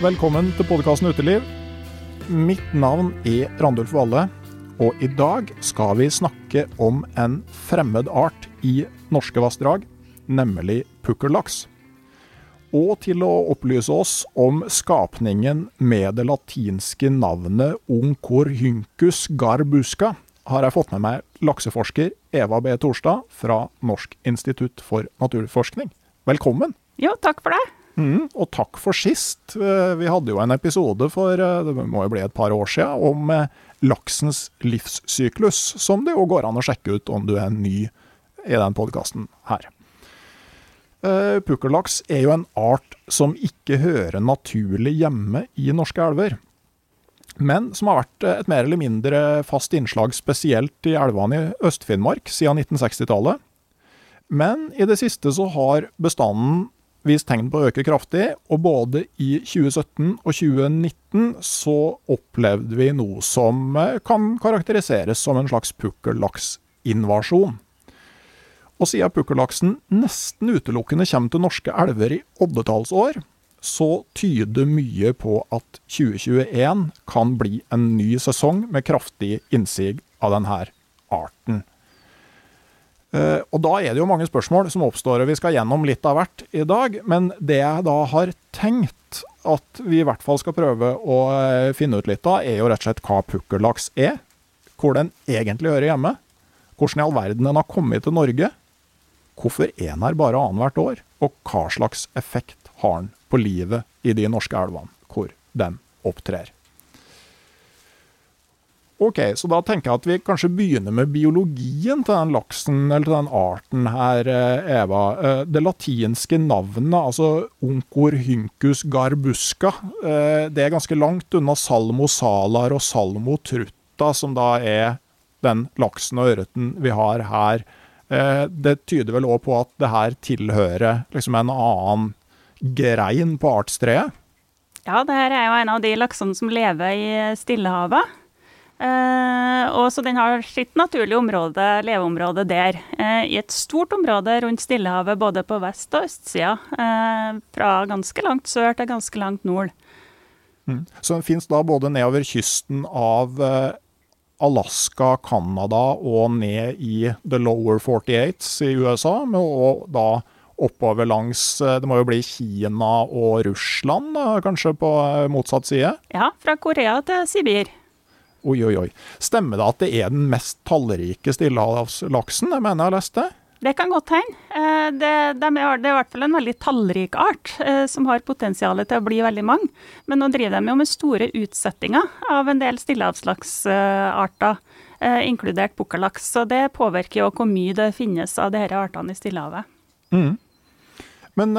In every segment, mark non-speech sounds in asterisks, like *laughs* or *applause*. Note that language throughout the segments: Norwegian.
Velkommen til podkasten Uteliv. Mitt navn er Randulf Valle, og i dag skal vi snakke om en fremmed art i norske vassdrag, nemlig pukkellaks. Og til å opplyse oss om skapningen med det latinske navnet oncorhyncus garbusca, har jeg fått med meg lakseforsker Eva B. Torstad fra Norsk institutt for naturforskning. Velkommen! Jo, takk for det. Mm, og takk for sist. Eh, Vi hadde jo en episode for eh, det må jo bli et par år siden om eh, laksens livssyklus, som det jo går an å sjekke ut om du er ny i den podkasten her. Pukkellaks er jo en art som ikke hører naturlig hjemme i norske elver. Men som har vært et mer eller mindre fast innslag spesielt i elvene i Øst-Finnmark siden 1960-tallet. Men i det siste så har bestanden vist tegn på å øke kraftig, og både i 2017 og 2019 så opplevde vi noe som eh, kan karakteriseres som en slags pukkellaksinvasjon. Og siden pukkellaksen nesten utelukkende kommer til norske elver i oddetallsår, så tyder mye på at 2021 kan bli en ny sesong med kraftig innsig av denne arten. Eh, og da er det jo mange spørsmål som oppstår, og vi skal gjennom litt av hvert i dag. Men det jeg da har tenkt at vi i hvert fall skal prøve å eh, finne ut litt av, er jo rett og slett hva pukkellaks er. Hvor den egentlig hører hjemme. Hvordan i all verden den har kommet til Norge. Hvorfor er den her bare annethvert år? Og hva slags effekt har den på livet i de norske elvene hvor den opptrer. Ok, så da tenker jeg at vi kanskje begynner med biologien til den laksen, eller til den arten her, eh, Eva. Eh, Det latinske navnet, altså Oncorhynchus garbusca, eh, det er ganske langt unna Salmo salar og Salmo trutta, som da er den laksen og ørreten vi har her. Det tyder vel òg på at det her tilhører liksom en annen grein på artstreet? Ja, det her er jo en av de laksene som lever i Stillehavet. Eh, og så den har sitt naturlige område, leveområde der. Eh, I et stort område rundt Stillehavet, både på vest- og østsida. Eh, fra ganske langt sør til ganske langt nord. Mm. Så den finnes da både nedover kysten av Alaska, Canada og ned i the lower 48s i USA, og da oppover langs Det må jo bli Kina og Russland, da, kanskje på motsatt side? Ja, fra Korea til Sibir. Oi, oi, oi. Stemmer det at det er den mest tallrike stillehavslaksen? Jeg mener jeg har lest det? Det kan godt hende. Eh, det, det er i hvert fall en veldig tallrik art, eh, som har potensial til å bli veldig mange. Men nå driver de jo med store utsettinger av en del stillehavslaksarter, eh, inkludert pukkellaks. Så det påvirker jo hvor mye det finnes av disse artene i Stillehavet. Mm. Men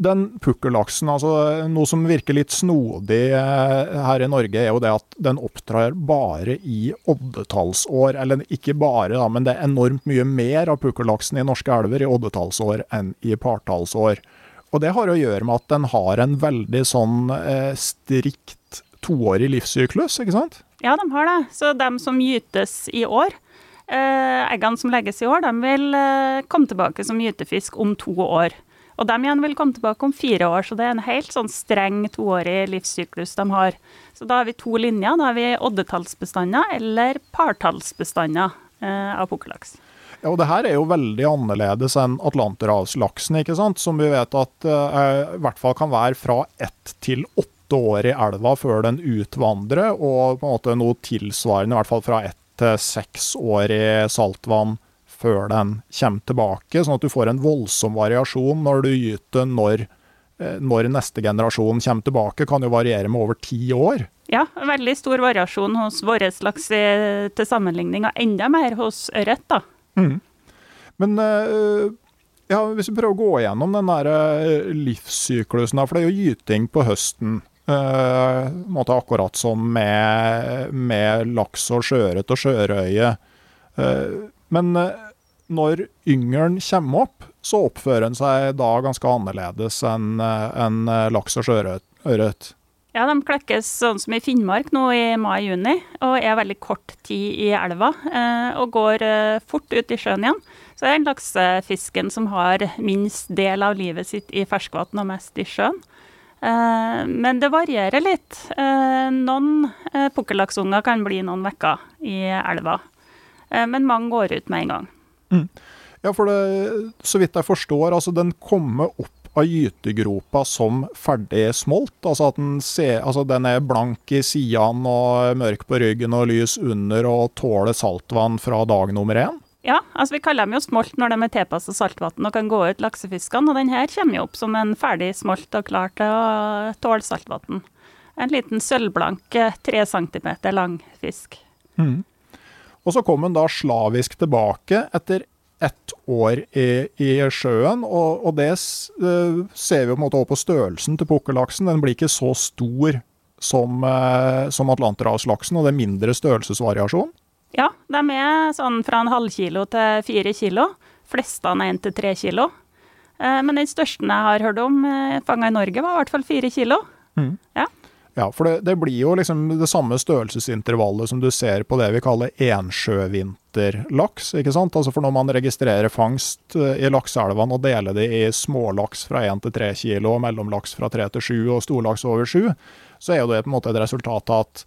den pukkellaksen, altså noe som virker litt snodig eh, her i Norge, er jo det at den opptrer bare i oddetallsår. Eller ikke bare, da, men det er enormt mye mer av pukkellaksen i norske elver i oddetallsår enn i partallsår. Og det har å gjøre med at den har en veldig sånn eh, strikt toårig livssyklus, ikke sant? Ja, de har det. Så de som gytes i år, eh, eggene som legges i år, de vil eh, komme tilbake som gytefisk om to år. Og de igjen vil komme tilbake om fire år, så det er en helt sånn streng toårig livssyklus de har. Så da har vi to linjer. Da har vi oddetallsbestander eller partallsbestander eh, av pukkellaks. Ja, og det her er jo veldig annerledes enn atlanterhavslaksen, ikke sant? som vi vet at eh, i hvert fall kan være fra ett til åtte år i elva før den utvandrer, og på en måte noe tilsvarende, i hvert fall fra ett til seks år i saltvann før den kommer tilbake, sånn at du får en voldsom variasjon når du gyter når, eh, når neste generasjon kommer tilbake, kan jo variere med over ti år. Ja, veldig stor variasjon hos vår slags til sammenligning, og enda mer hos ørret. da. Mm. Men eh, ja, hvis vi prøver å gå igjennom den der eh, livssyklusen, for det er jo gyting på høsten. Uh, akkurat som med, med laks og sjøørret og sjørøye. Uh, men uh, når yngelen kommer opp, så oppfører den seg da ganske annerledes enn en laks og sjøørret. Ja, de klekkes sånn som i Finnmark nå i mai-juni, og er veldig kort tid i elva. Og går fort ut i sjøen igjen. Så det er laksefisken som har minst del av livet sitt i ferskvann og mest i sjøen. Men det varierer litt. Noen pukkellaksunger kan bli noen uker i elva, men mange går ut med en gang. Mm. Ja, for det, så vidt jeg forstår, altså den kommer opp av gytegropa som ferdig smolt. Altså at den, ser, altså den er blank i sidene og mørk på ryggen og lys under og tåler saltvann fra dag nummer én. Ja, altså vi kaller dem jo smolt når de er tilpassa saltvann og kan gå ut laksefiskene. Og den her kommer jo opp som en ferdig smolt og klar til å tåle saltvann. En liten sølvblank, tre centimeter lang fisk. Mm. Og så kom hun da slavisk tilbake etter ett år i, i sjøen, og, og det uh, ser vi på en måte også på størrelsen til pukkellaksen. Den blir ikke så stor som, uh, som atlanterhavslaksen, og det er mindre størrelsesvariasjon. Ja, de er sånn fra en halvkilo til fire kilo. Flestene er én til tre kilo. Uh, men den største jeg har hørt om fanga i Norge, var i hvert fall fire kilo. Mm. Ja. Ja, for det, det, blir jo liksom det samme størrelsesintervallet som du ser på det vi kaller ensjøvinterlaks. ikke sant? Altså For når man registrerer fangst eh, i lakseelvene og deler det i smålaks fra 1 til 3 kilo, mellomlaks fra 3 til 7 og storlaks over 7, så er jo det på en måte et resultat av at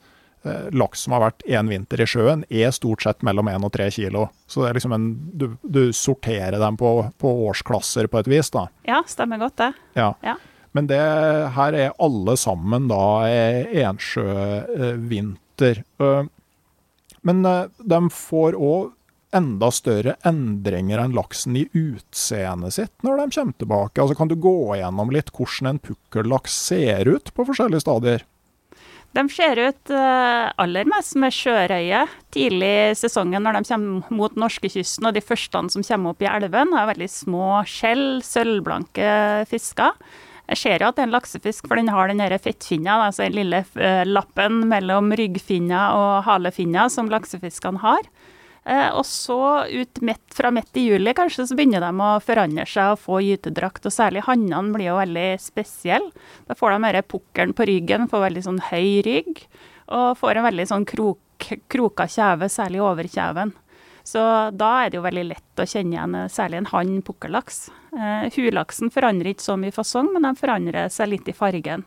eh, laks som har vært én vinter i sjøen, er stort sett mellom 1 og 3 kilo. Så det er liksom en, du, du sorterer dem på, på, årsklasser på et vis, da. Ja, stemmer godt det. Ja. ja. Men det, her er alle sammen da ensjøvinter. Men de får òg enda større endringer enn laksen i utseendet sitt når de kommer tilbake. Altså Kan du gå gjennom litt hvordan en pukkellaks ser ut på forskjellige stadier? De ser ut aller mest med sjørøye tidlig i sesongen når de kommer mot norskekysten. Og de første som kommer opp i elven, har veldig små skjell, sølvblanke fisker. Jeg ser jo at det er en laksefisk, for den har den fettfinna, altså den lille uh, lappen mellom ryggfinna og halefinna som laksefiskene har. Uh, og så ut midt, fra midt i juli kanskje, så begynner de å forandre seg og få gytedrakt. Og særlig hannene blir jo veldig spesielle. Da får de denne pukkelen på ryggen, får veldig sånn høy rygg. Og får en veldig sånn krok, kroka kjeve, særlig overkjeven. Så da er det jo veldig lett å kjenne igjen særlig en hann pukkellaks. Eh, Hulaksen forandrer ikke så mye fasong, men de forandrer seg litt i fargen.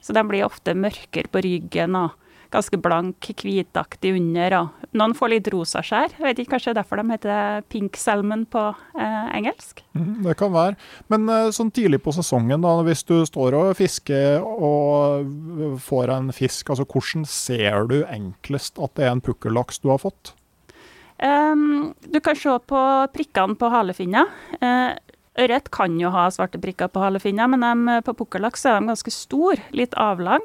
Så de blir ofte mørkere på ryggen og ganske blank, hvitaktig under. Og noen får litt rosa skjær. Jeg vet ikke, Kanskje derfor de heter pink salmon på eh, engelsk? Mm, det kan være. Men eh, sånn tidlig på sesongen, da, hvis du står og fisker og får en fisk, altså hvordan ser du enklest at det er en pukkellaks du har fått? Um, du kan se på prikkene på halefinna. Uh, ørret kan jo ha svarte prikker på halefinna, men de, på pukkellaks er de ganske store, litt avlang,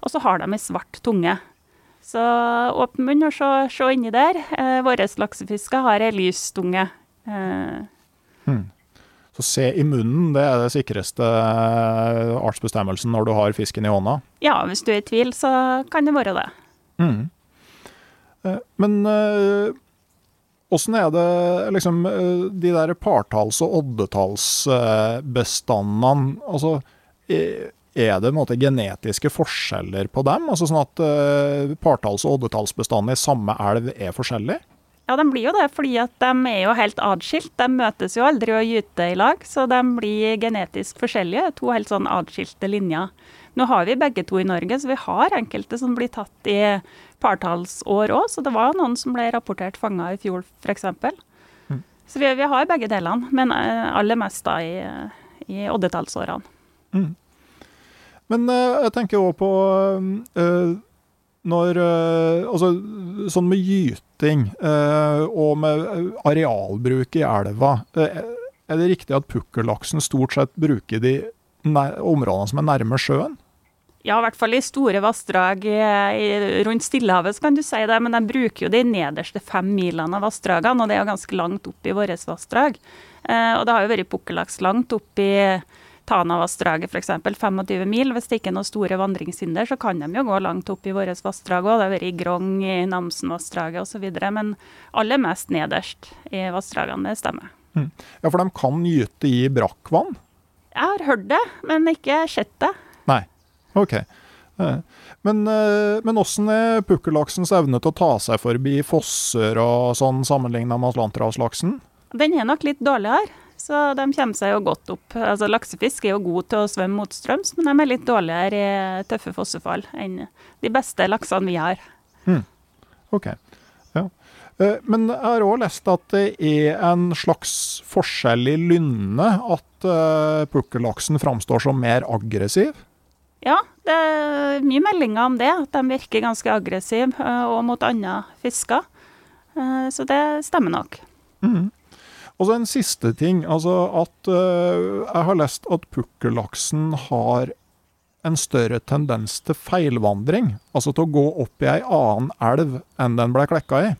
og så har de ei svart tunge. Så åpne munn og se, se inni der. Uh, Våre laksefisker har ei lys tunge. Uh, hmm. Så se i munnen, det er det sikreste artsbestemmelsen når du har fisken i hånda? Ja, hvis du er i tvil, så kan det være det. Mm. Men Åssen er det liksom eh, de der partalls- og oddetallsbestandene altså, Er det måte, genetiske forskjeller på dem? Altså Sånn at uh, partalls- og oddetallsbestandene i samme elv er forskjellige? Ja, de blir jo det, fordi at de er jo helt adskilt. De møtes jo aldri og gyter i lag, så de blir genetisk forskjellige. To helt sånn adskilte linjer. Nå har vi begge to i Norge, så vi har enkelte som blir tatt i partallsår òg. Så det var noen som ble rapportert fanga i fjor, f.eks. Mm. Så vi, vi, har begge delene, men eh, aller mest da i, i oddetallsårene. Mm. Men uh, jeg tenker òg på uh, når Altså sånn med gyting og med arealbruk i elva. er det riktig at pukkellaksen stort sett bruker de områdene som er nærme sjøen? Ja, i hvert fall i store vassdrag rundt Stillehavet, så kan du si det. Men de bruker jo de nederste fem milene av vassdragene, og det er jo ganske langt opp i våre vassdrag. Eh, og det har jo vært pukkellaks langt opp i Tanavassdraget f.eks. 25 mil. Hvis det ikke er noen store vandringshinder, så kan de jo gå langt opp i våre vassdrag òg. Det har vært i Grong, i Namsenvassdraget osv. Men aller mest nederst i vassdragene, det stemmer. Mm. Ja, for de kan gyte i brakkvann? Jeg har hørt det, men ikke sett det. Nei. OK. Eh, men, eh, men åssen er pukkellaksens evne til å ta seg forbi fosser og sånn sammenligna med atlanterhavslaksen? Den er nok litt dårligere, så de kommer seg jo godt opp. Altså Laksefisk er jo god til å svømme motstrøms, men de er litt dårligere i tøffe fossefall enn de beste laksene vi har. Hmm. OK. Ja. Eh, men jeg har òg lest at det er en slags forskjell i lynne, at pukkellaksen framstår som mer aggressiv? Ja, det er mye meldinger om det. At de virker ganske aggressive eh, og mot andre fisker. Eh, så det stemmer nok. Mm. Og så en siste ting. Altså at uh, jeg har lest at pukkellaksen har en større tendens til feilvandring. Altså til å gå opp i ei annen elv enn den ble klekka i.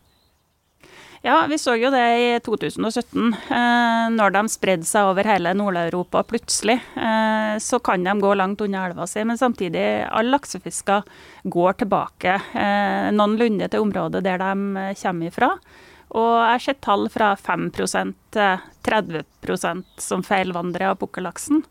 Ja, vi så jo det i 2017. Eh, når de spredde seg over hele Nord-Europa plutselig, eh, så kan de gå langt unna elva si. Men samtidig, alle laksefisker går tilbake eh, noenlunde til området der de kommer ifra. Og jeg har sett tall fra 5 til 30% som feilvandrer av pukkellaksen.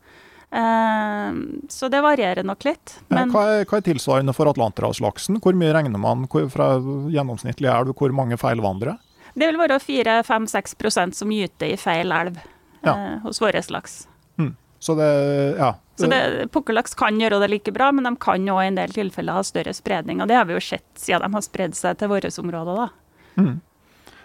Så det varierer nok litt. Men... Hva, er, hva, er, tilsvarende for atlanterhavslaksen? Hvor mye regner man fra gjennomsnittlig elv? Hvor mange feilvandrere? Det vil være 4-5-6% som gyter i feil elv ja. eh, hos vår laks. Mm. Så det, ja. Så Pukkellaks kan gjøre det like bra, men de kan òg i en del tilfeller ha større spredning. Og det har vi jo sett siden de har spredd seg til våre områder. da. Mm.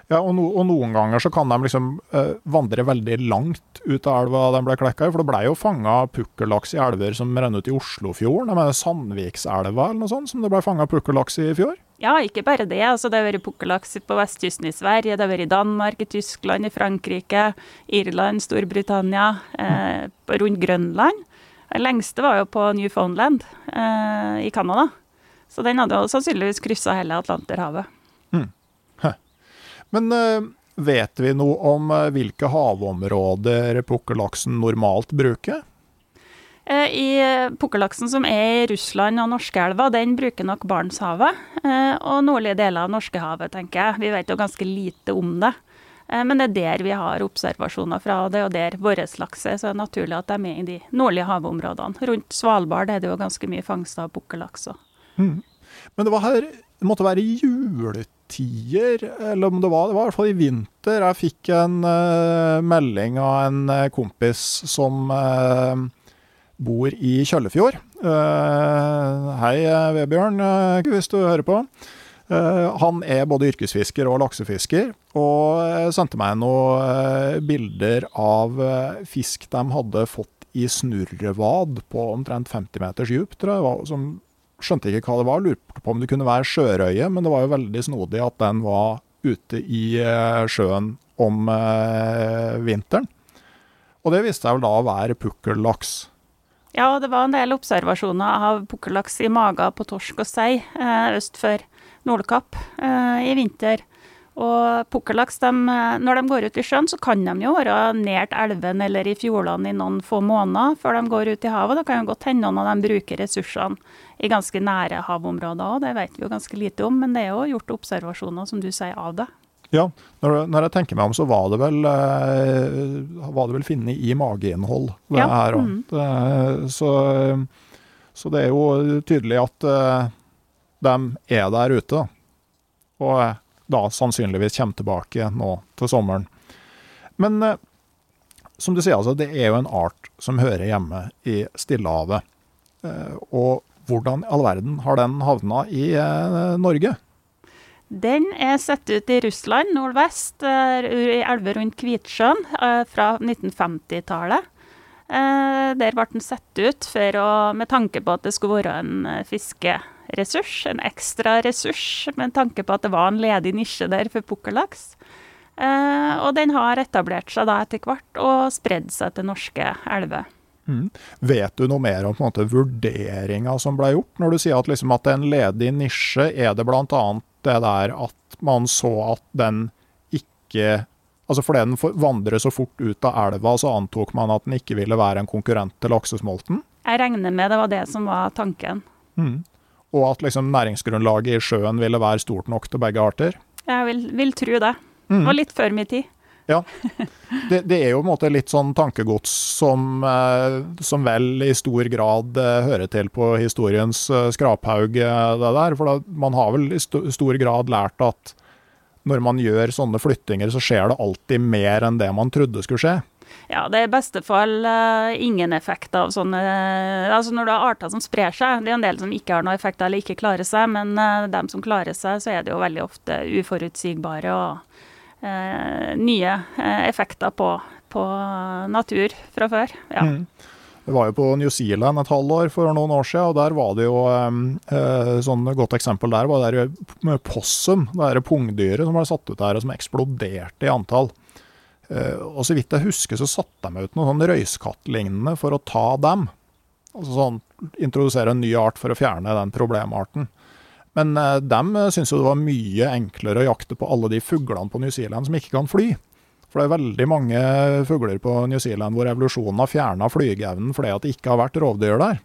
Ja, og, no, og, noen ganger så kan de liksom eh, vandre veldig langt ut av elva de ble klekka i. For det ble jo fanga pukkellaks i elver som renner ut i Oslofjorden. De Sandvikselva eller noe sånt som det ble fanga pukkellaks i i fjor. Ja, ikke bare det. Altså, det har vært pukkellaks på vestkysten i Sverige, det har vært i Danmark, i Tyskland, i Frankrike, Irland, Storbritannia, eh, rundt Grønland. Den lengste var jo på Newfoundland eh, i Canada. Så den hadde jo sannsynligvis kryssa hele Atlanterhavet. Mm. Men eh, vet vi noe om uh, hvilke havområder pukkellaksen normalt bruker? Eh, I pukkellaksen som er i Russland og Norskeelva, den bruker nok Barentshavet. Og nordlige deler av Norskehavet, tenker jeg. Vi vet jo ganske lite om det. Men det er der vi har observasjoner fra, og det jo der vår laks er. Så det er naturlig at de er med i de nordlige havområdene. Rundt Svalbard er det jo ganske mye fangst av pukkellaks òg. Mm. Men det var her Det måtte være juletider, eller om det var, det var i hvert fall i vinter, jeg fikk en uh, melding av en kompis som uh, bor i Kjøllefjord. Eh, hei, eh, Vebjørn, eh, hvis du hører på. Han er både yrkesfisker og laksefisker, og sendte meg noen bilder av fisk de hadde fått i snurrevad på omtrent 50 meters dyp. Som skjønte ikke hva det var, lurte på om det kunne være sjørøye, men det var jo veldig snodig at den var ute i sjøen om vinteren. Og det viste seg vel da å være pukkellaks. Ja, det var en del observasjoner av pukkellaks i mager på torsk og sei eh, øst for Nordkapp eh, i vinter. Og pukkellaks, eh, når de går ut i sjøen, så kan de jo være nært elven eller i fjordene i noen få måneder før de går ut i havet. Da kan jo godt hende noen av dem bruker ressursene i ganske nære havområder òg. Det vet vi jo ganske lite om, men det er jo gjort observasjoner, som du sier, av det. Ja, når, når jeg tenker meg om, så var det vel, eh, var det vel funnet i mageinnhold, det Ja, her mm. det, Så, så det er jo tydelig at eh, de er der ute. Og eh, da sannsynligvis kommer tilbake nå til sommeren. Men eh, som du sier, altså, det er jo en art som hører hjemme i Stillehavet. Eh, og hvordan i all verden har den havna i eh, Norge? Den er satt ut i Russland nordvest, eh, i elver rundt Kvitsjøen, eh, fra 1950-tallet. Eh, Der ble den satt ut å, med tanke på at det skulle være en fiskeressurs, en ekstra ressurs, med tanke på at det var en ledig nisje der for pukkellaks. Og den har etablert seg da etter hvert og spredd seg til norske elver. Vet du noe mer om på vurderinga som ble gjort? Når du sier at, liksom, at det er en ledig nisje, er det bl.a. det der at man så at den ikke Altså fordi den vandrer så fort ut av elva, så antok man at den ikke ville være en konkurrent til laksesmolten? Jeg regner med det var det som var tanken. Og at liksom næringsgrunnlaget i sjøen ville være stort nok til begge arter? Jeg vil, vil tro det. Det var litt før min tid. Ja. Det, det er jo en måte litt sånn tankegods som, eh, som vel i stor grad eh, hører til på historiens eh, skraphaug, det der. For da, man har vel i stor grad lært at når man gjør sånne flyttinger, så skjer det alltid mer enn det man trodde skulle skje. Ja, det er i beste fall uh, ingen effekt av sånne Altså når du har arter som sprer seg, det er en del som ikke har noen effekt eller ikke klarer seg, men uh, dem som klarer seg, så er det jo veldig ofte uforutsigbare og nye eh, effekter på, på natur fra før. Ja. Vi var jo på New Zealand et halvår for noen år siden, og der var det jo eh, sånn godt eksempel der var det der possum, det er pungdyret som ble satt ut der, og som eksploderte i antall. Eh, og så vidt jeg husker, så satte de ut noe sånn røyskattlignende for å ta dem. Altså sånn introdusere en ny art for å fjerne den problemarten. Men de dem syns jo det var mye enklere å jakte på alle de fuglene på New Zealand som ikke kan fly. For det er veldig mange fugler på New Zealand hvor evolusjonen har fjerna flygeevnen fordi at det ikke har vært rovdyr der.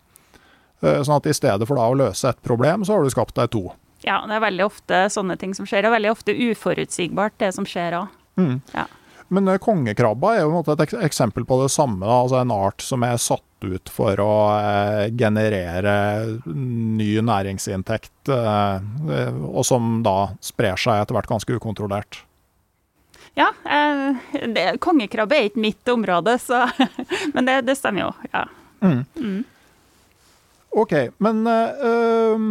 Eh, Sånn at i stedet for da å løse et problem, så har du skapt deg to. ja, det er veldig ofte sånne ting som skjer, og veldig ofte uforutsigbart det som skjer òg. Ja. Men eh, kongekrabba er jo et ek- eksempel på det samme. Altså en art som er satt ut for å eh, generere ny næringsinntekt, eh, eh, og som da sprer seg etter hvert ganske ukontrollert. Ja, eh, det, kongekrabbe er ikke mitt område, så, *laughs* men det, det stemmer jo. ja. Ok, men eh,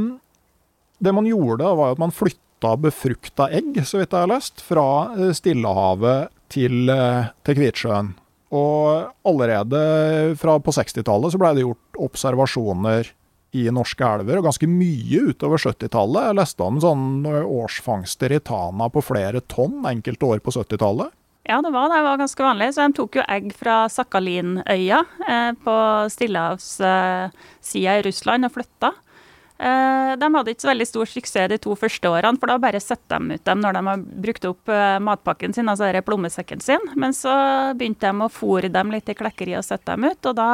det man gjorde, var at man flytta befrukta egg, så vidt jeg har lest, fra eh, Stillehavet til, til Kvitsjøen. Og allerede fra på 60-tallet så ble det gjort observasjoner i norske elver, og ganske mye utover 70-tallet. Jeg leste om sånne årsfangster i Tana på flere tonn enkelte år på 70-tallet. Ja, det var det. Var ganske vanlig. Så de tok jo egg fra Sakhalinøya eh, på stillehavssida i Russland og flytta. Eh, de hadde ikke så veldig stor suksess de to første årene, for da bare setter de ut dem når de har brukt opp eh, matpakken sin, altså plommesekken sin. Men så begynte de å fôre dem litt i klekkeri og sette dem ut, og da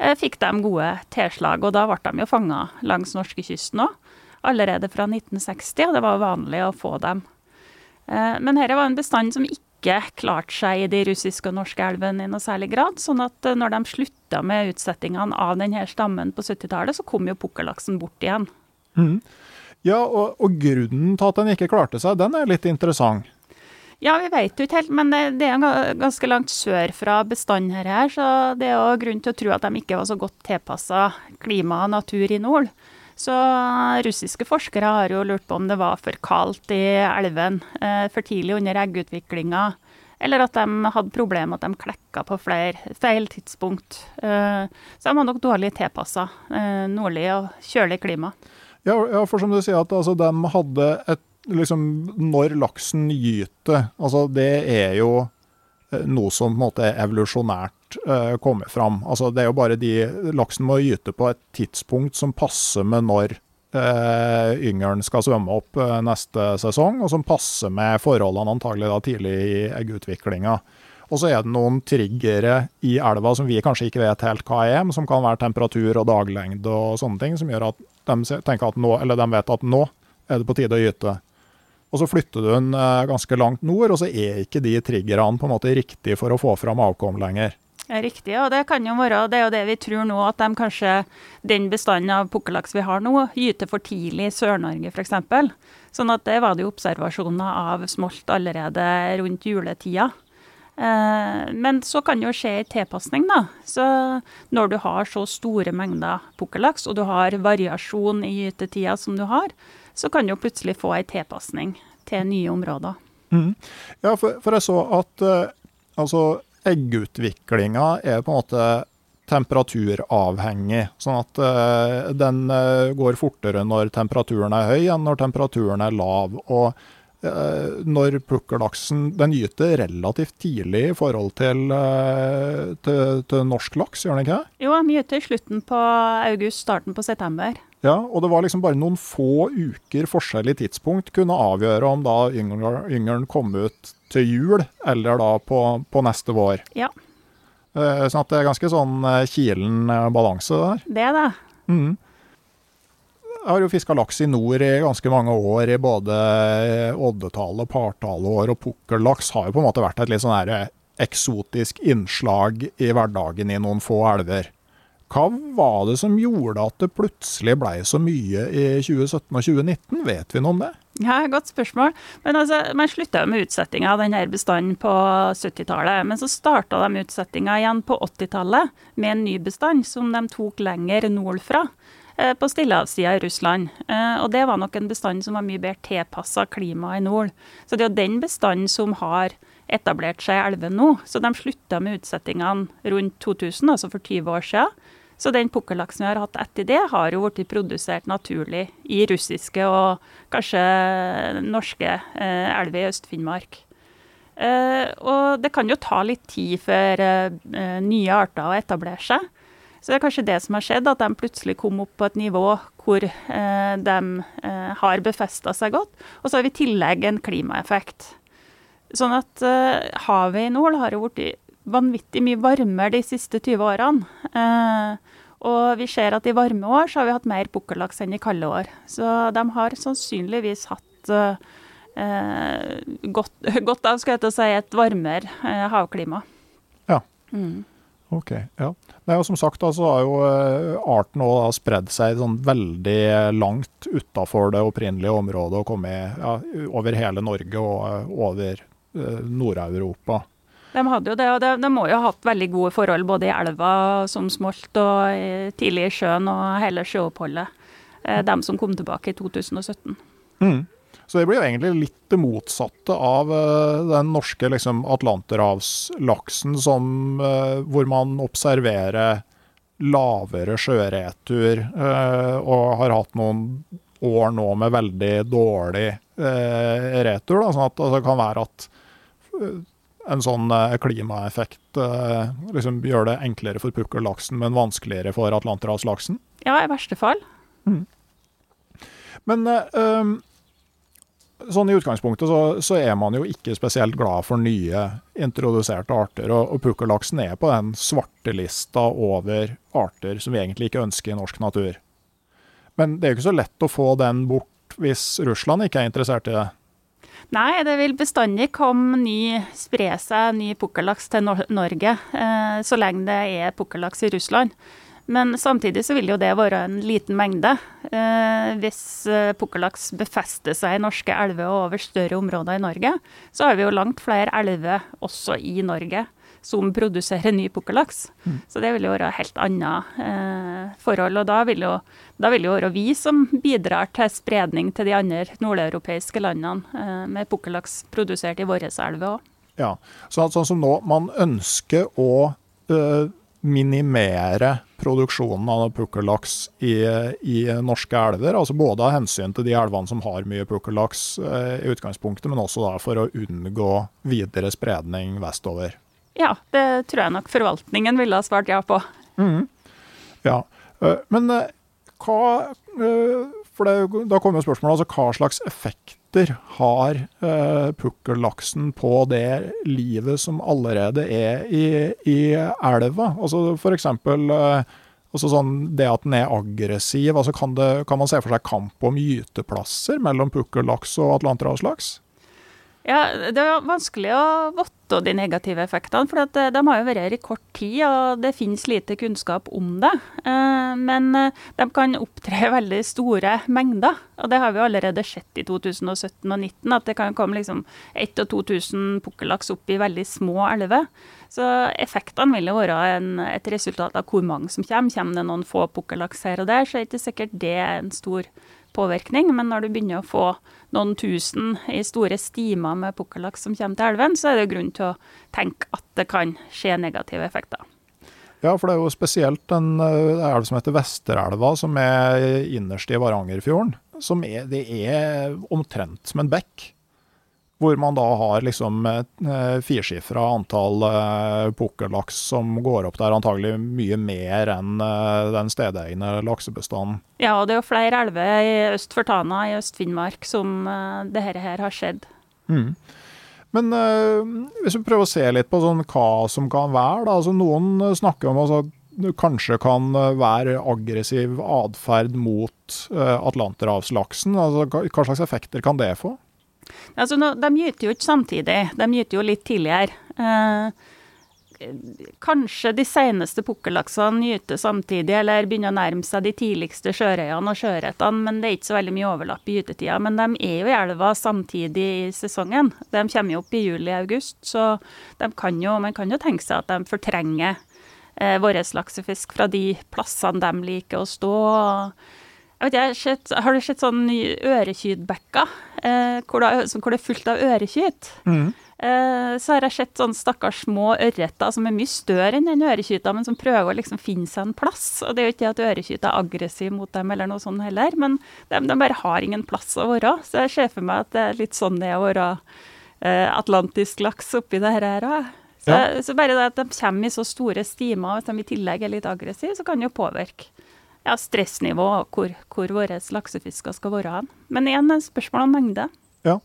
eh, fikk de gode tilslag. Og da ble de jo fanga langs norskekysten òg, allerede fra 1960, og det var vanlig å få dem. Men dette var en bestand som ikke klarte seg i de russiske og norske elvene i noe særlig grad. sånn at eh, når de slutta med utsettingene av denne stammen på 70-tallet, så kom jo pukkellaksen bort igjen. Ja, og, og grunnen til at den ikke klarte seg, den er litt interessant. Ja, vi vet jo ikke helt, men det, det er ga- ganske langt sør fra bestanden her, så det er jo grunn til å tro at de ikke var så godt tilpassa klima og natur i nord. Så russiske forskere har jo lurt på om det var for kaldt i elven eh, for tidlig under eggutviklinga, eller at de hadde problemer med at de klekka på flere feil tidspunkt. Eh, så de var nok dårlig tilpassa eh, nordlig og kjølig klima. Ja, for som du sier, at altså, de hadde et liksom, Når laksen gyter, altså det er jo eh, noe som på en måte er evolusjonært eh, kommer fram. Altså, det er jo bare de Laksen må gyte på et tidspunkt som passer med når uh, yngelen skal svømme opp uh, neste sesong, og som passer med forholdene antagelig da tidlig i eggutviklinga. Og så er det noen triggere i elva som vi kanskje ikke vet helt hva er, men som kan være temperatur og daglengde og sånne ting, som gjør at de, at nå, de vet at nå er det på tide å gyte. Og så flytter du den ganske langt nord, og så er ikke de triggerne på en måte riktige for å få fram avkom lenger. Riktig, og det kan jo være, det er jo det vi tror nå, at de kanskje, den bestanden av pukkellaks vi har nå, gyter for tidlig i Sør-Norge f.eks. Sånn at det var det jo observasjoner av smolt allerede rundt juletida. Eh, men så kan det jo skje en tilpasning, da. Så når du har så store mengder pukkellaks, og du har variasjon i gytetida som du har, så kan du jo plutselig få en tilpasning til nye områder. Ja, for, for jeg så at eh, altså, eggutviklinga er på en måte temperaturavhengig. Sånn at uh, den uh, går fortere når temperaturen er høy enn når temperaturen er lav. Og uh, når pukkellaksen Den gyter relativt tidlig i forhold til, til, til norsk laks, gjør den ikke det? Jo, den gyter slutten på august, starten på september. Ja, og det var liksom bare noen få uker forskjell i tidspunkt kunne avgjøre om da yngel- yngelen kom ut til jul, eller da på, på neste vår. Ja, Eh, Sånn at det er ganske sånn eh, kilen eh, balanse der. det er det. Jeg har jo fiska laks i nord i ganske mange år, i både oddetall og partallår, og pukkellaks har jo på en måte vært et litt sånn eksotisk innslag i hverdagen i noen få elver. Hva var det som gjorde at det plutselig blei så mye i 2017 og 2019? Vet vi noe om det? Ja, Godt spørsmål. Men altså, Man slutta med utsettinga av denne bestanden på 70-tallet. Men så starta de utsettinga igjen på 80-tallet med en ny bestand som de tok lenger nordfra. eh, På stillehavssida i Russland. Eh, Og det var nok en bestand som var mye bedre tilpassa klimaet i nord. Så det er jo den bestanden som har etablert seg i elven nå. Så de slutta med utsettingene rundt 2000, altså for 20 år siden. Så den pukkellaksen vi har hatt etter det, har jo blitt produsert naturlig i russiske og kanskje norske eh, elver i Øst-Finnmark. Eh, og det kan jo ta litt tid før eh, nye arter å etablere seg. Så det er kanskje det som har skjedd, at de plutselig kom opp på et nivå hvor eh, de eh, har befesta seg godt. Og så har vi i tillegg en klimaeffekt. Sånn at eh, havet i nord har jo blitt vanvittig mye varmere de siste 20 årene. Eh, og vi ser at i varme år så har vi hatt mer pukkellaks enn i kalde år. Så de har sannsynligvis hatt eh, godt, *laughs* godt av skal jeg til å si, et varmere eh, havklima. Ja. Ok, ja. Nei, og som sagt da, så har jo eh, arten også spredd seg sånn veldig langt utafor det opprinnelige området og kommet ja, over hele Norge og eh, over eh, Nord-Europa. De hadde jo det, og de, de må jo ha hatt veldig gode forhold både i elva som smolt og tidlig i sjøen og hele sjøoppholdet. Eh, de som kom tilbake i 2017. Så det blir jo egentlig litt det motsatte av eh, den norske liksom, atlanterhavslaksen, som, eh, hvor man observerer lavere sjøretur, og har hatt noen år nå med veldig dårlig retur. Da, sånn at altså, det kan være at en sånn eh, klimaeffekt eh, liksom gjør det enklere for pukkellaksen, men vanskeligere for atlanterhavslaksen. Ja, i verste fall. Men eh, um, sånn i utgangspunktet så, så er man jo ikke spesielt glad for nye introduserte arter, og, og pukkellaksen er på den svartelista over arter som vi egentlig ikke ønsker i norsk natur. Men det er jo ikke så lett å få den bort hvis Russland ikke er interessert i det. Nei, det vil bestandig komme ny, spre seg ny pukkellaks til Norge, eh, så lenge det er pukkellaks i Russland. Men samtidig så vil jo det være en liten mengde. Eh, hvis eh, pukkellaks befester seg i norske elver og over større områder i Norge, så har vi jo langt flere elver også i Norge som produserer ny pukkellaks. Mm. Så det vil jo være helt annet eh, forhold. Og da vil, jo, da vil jo være vi som bidrar til spredning til de andre nordeuropeiske landene eh, med pukkellaks produsert i våre elver òg. Ja, så, sånn som nå, man ønsker å øh, minimere produksjonen av pukkellaks i, i, norske elver. altså Både av hensyn til de elvene som har mye pukkellaks øh, i utgangspunktet, men også for å unngå videre spredning vestover. Ja, det tror jeg nok forvaltningen ville ha svart ja på. Mm. Ja, øh, Men hva For det, da kommer spørsmålet altså hva slags effekter har eh, pukkellaksen på det livet som allerede er i, i elva? Altså F.eks. Eh, altså sånn, det at den er aggressiv. altså kan, det, kan, man se for seg kamp om gyteplasser mellom pukkellaks og atlanterhavslaks? Ja, Det er vanskelig å votte de negative effektene, for eh, de har jo vært her i kort tid, og det finnes lite kunnskap om det. Eh, men eh, de kan opptre *laughs* veldig store mengder, og det har vi allerede sett i 2017 og 2019. At det kan komme liksom 1000 og 2000 pukkellaks opp i veldig små elver. Så effektene vil jo være en, et resultat av hvor mange som kommer. Kommer det noen få pukkellaks her og der, så er det ikke sikkert det er en stor påvirkning. Men når du begynner å få noen tusen i store stimer med pukkellaks som kommer til elven, så er det grunn til å tenke at det kan skje negative effekter. Ja, for det er jo spesielt en eh, elv som heter Vesterelva, som er innerst i Varangerfjorden. Som er, det er omtrent som en bekk. Hvor man da har liksom eh, firsifra antall eh, pukkellaks som går opp der, antagelig mye mer enn eh, den stedegne laksebestanden. Ja, og det er jo flere elver i øst for Tana i Øst-Finnmark som dette det her har skjedd. Mm. Men øh, hvis vi prøver å se litt på sånn, hva som kan være, da. Altså, noen snakker om altså, det kanskje kan være aggressiv atferd mot øh, atlanterhavslaksen. Altså, hva slags effekter kan det få? Altså, de gyter jo ikke samtidig, de gyter jo litt tidligere. Eh, kanskje de seneste pukkellaksene gyter samtidig, eller begynner å nærme seg de tidligste sjørøyene og sjøørretene, men det er ikke så veldig mye overlapp i gytetida. Men de er jo i elva samtidig i sesongen. De kommer jo opp i juli-august, så kan jo, man kan jo tenke seg at de fortrenger eh, vår laksefisk fra de plassene de liker å stå. Jeg sett, Har du sett sånn ørekydbekker eh, hvor, hvor, det er fullt av ørekyt? Mm. Eh, så har jeg sett sånne stakkars små ørreter som er mye større enn den ørekyta, men som prøver å liksom finne seg en plass. Og Det er jo ikke at ørekyta er aggressiv mot dem, eller noe sånt heller, men de, de, bare har ingen plass å være. Så jeg ser for meg at det er litt sånn det er å være eh, atlantisk laks oppi det her òg. Så, ja. så, bare det at de kommer i så store stimer, og hvis de i tillegg er litt aggressive, så kan det jo påvirke ja, stressnivå og hvor, hvor våre laksefisker skal være hen. Men igjen spørsmål om mengde. Ja,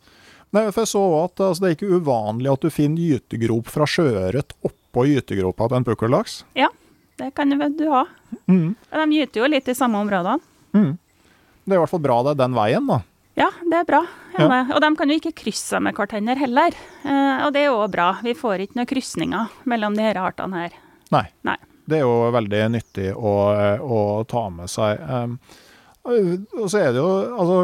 Nei, for jeg så at altså, Det er ikke uvanlig at du finner gytegrop fra sjøørret oppå gytegropa til en pukkellaks? Ja, det kan du ha. Mm. De gyter jo litt i samme områdene. Mm. Det er i hvert fall bra det er den veien, da. Ja, det er bra. Ja. Og de kan jo ikke krysse med hverandre heller. Eh, og det er jo bra. Vi får ikke noen krysninger mellom de her artene her. Nei. Nei. Det er jo veldig nyttig å, å ta med seg. Og så er det jo altså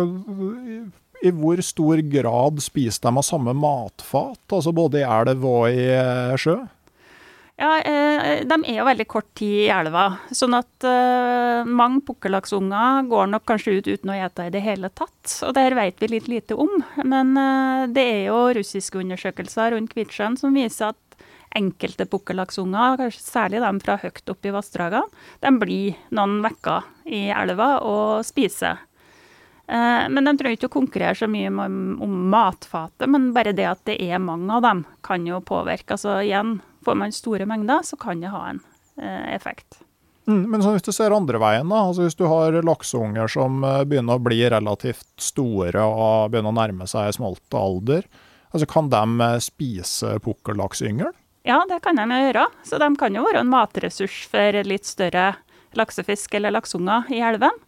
i hvor stor grad spiser de av samme matfat, altså både i elv og i eh, sjø? Ja, eh, De er jo veldig kort tid i elva. Sånn at eh, mange pukkellaksunger går nok kanskje ut uten å ete i det hele tatt. Og det her vet vi litt lite om. Men det er jo russiske undersøkelser rundt Kvitsjøen som viser at enkelte pukkellaksunger, kanskje særlig de fra høyt oppe i vassdragene, de blir noen vekker i elva og spiser. Eh, men de trenger ikke å konkurrere så mye om matfatet, men bare det at det er mange av dem, kan jo påvirke. Altså igjen, får man store mengder, så kan det ha en eh, effekt. Mm, men hvis du ser andre veien, da, altså hvis du har lakseunger som eh, begynner å bli relativt store og begynner å nærme seg smoltalder, altså kan de spise pukkellaksyngel? Ja, det kan de gjøre. Så de kan jo være en matressurs for litt større laksefisk eller lakseunger i elven.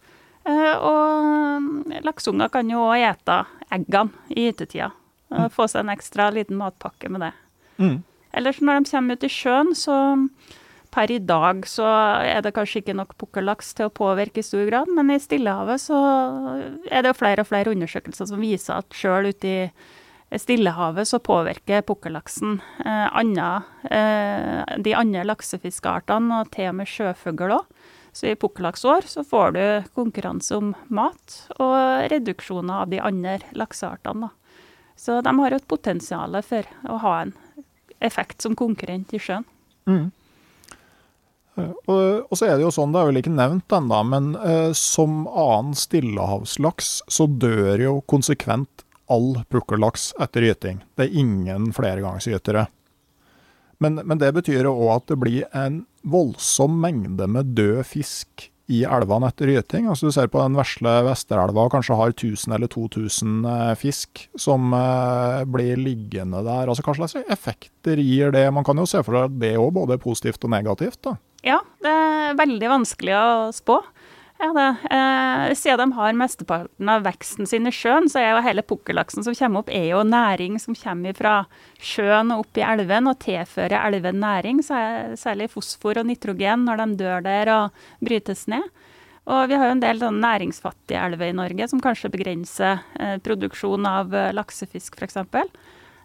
Eh, og lakseunger kan jo òg ete eggene i gytetida. Mm. Få seg en ekstra liten matpakke med det. Mm. Ellers når de kommer ut i sjøen, så Per i dag så er det kanskje ikke nok pukkellaks til å påvirke i stor grad, men i Stillehavet så er det jo flere og flere undersøkelser som viser at sjøl ute i Stillehavet så påvirker pukkellaksen eh, andre, eh, de andre laksefiskeartene, og til og med sjøfugl òg. Så i pukkellaksår så får du konkurranse om mat og reduksjoner av de andre lakseartene. Da. Så de har et potensial for å ha en effekt som konkurrent i sjøen. Mm. Og, og, så er det jo sånn, det er vel ikke nevnt ennå, men eh, som annen stillehavslaks så dør jo konsekvent all pukkellaks etter gyting. Det er ingen flergangsgytere. Men, men det betyr òg at det blir en voldsom mengde med død fisk i elvene etter gyting. Altså Du ser på den vesle Vesterelva kanskje har 1000 eller 2000 eh, fisk som eh, blir liggende der. Altså Hva slags effekter gir det? Man kan jo se for seg at det òg både er positivt og negativt. da. Ja, det er veldig vanskelig å spå. Ja, det. Eh, siden de har mesteparten av veksten sin i sjøen, så er jo hele pukkellaksen som kommer opp, er jo næring som kommer fra sjøen og opp i elven og tilfører elven næring, særlig fosfor og nitrogen når de dør der og brytes ned. Og vi har jo en del næringsfattige elver i Norge som kanskje begrenser eh, produksjon av eh, laksefisk, f.eks.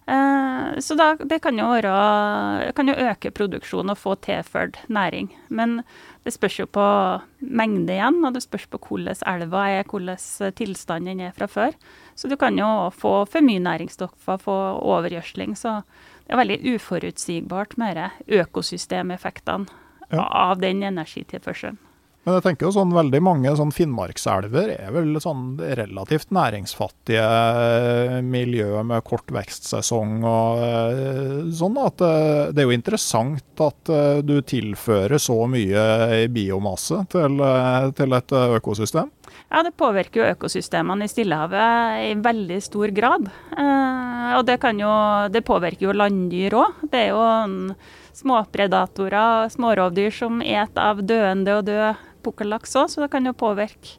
Eh, så da, det kan jo, være, kan jo øke produksjonen og få tilført næring. Men det spørs jo på mengde igjen, og det spørs på hvordan elva er, hvordan tilstanden er fra før. Så du kan jo få for mye næringsstoffer, få overgjødsling. Så det er veldig uforutsigbart med økosystemeffektene ja. av den energitilførselen. Men jeg tenker jo sånn veldig mange sånn Finnmarkselver er vel sånn relativt næringsfattige miljøer miljø med kort vekstsesong og eh, sånn. At eh, det er jo interessant at du tilfører så mye biomasse til, til et økosystem. Ja, det påvirker jo økosystemene i Stillehavet i veldig stor grad. og det, jo, det påvirker jo landdyr òg. Det er jo småpredatorer, smårovdyr som et av døende og døde pukkellaks òg, så det kan jo påvirke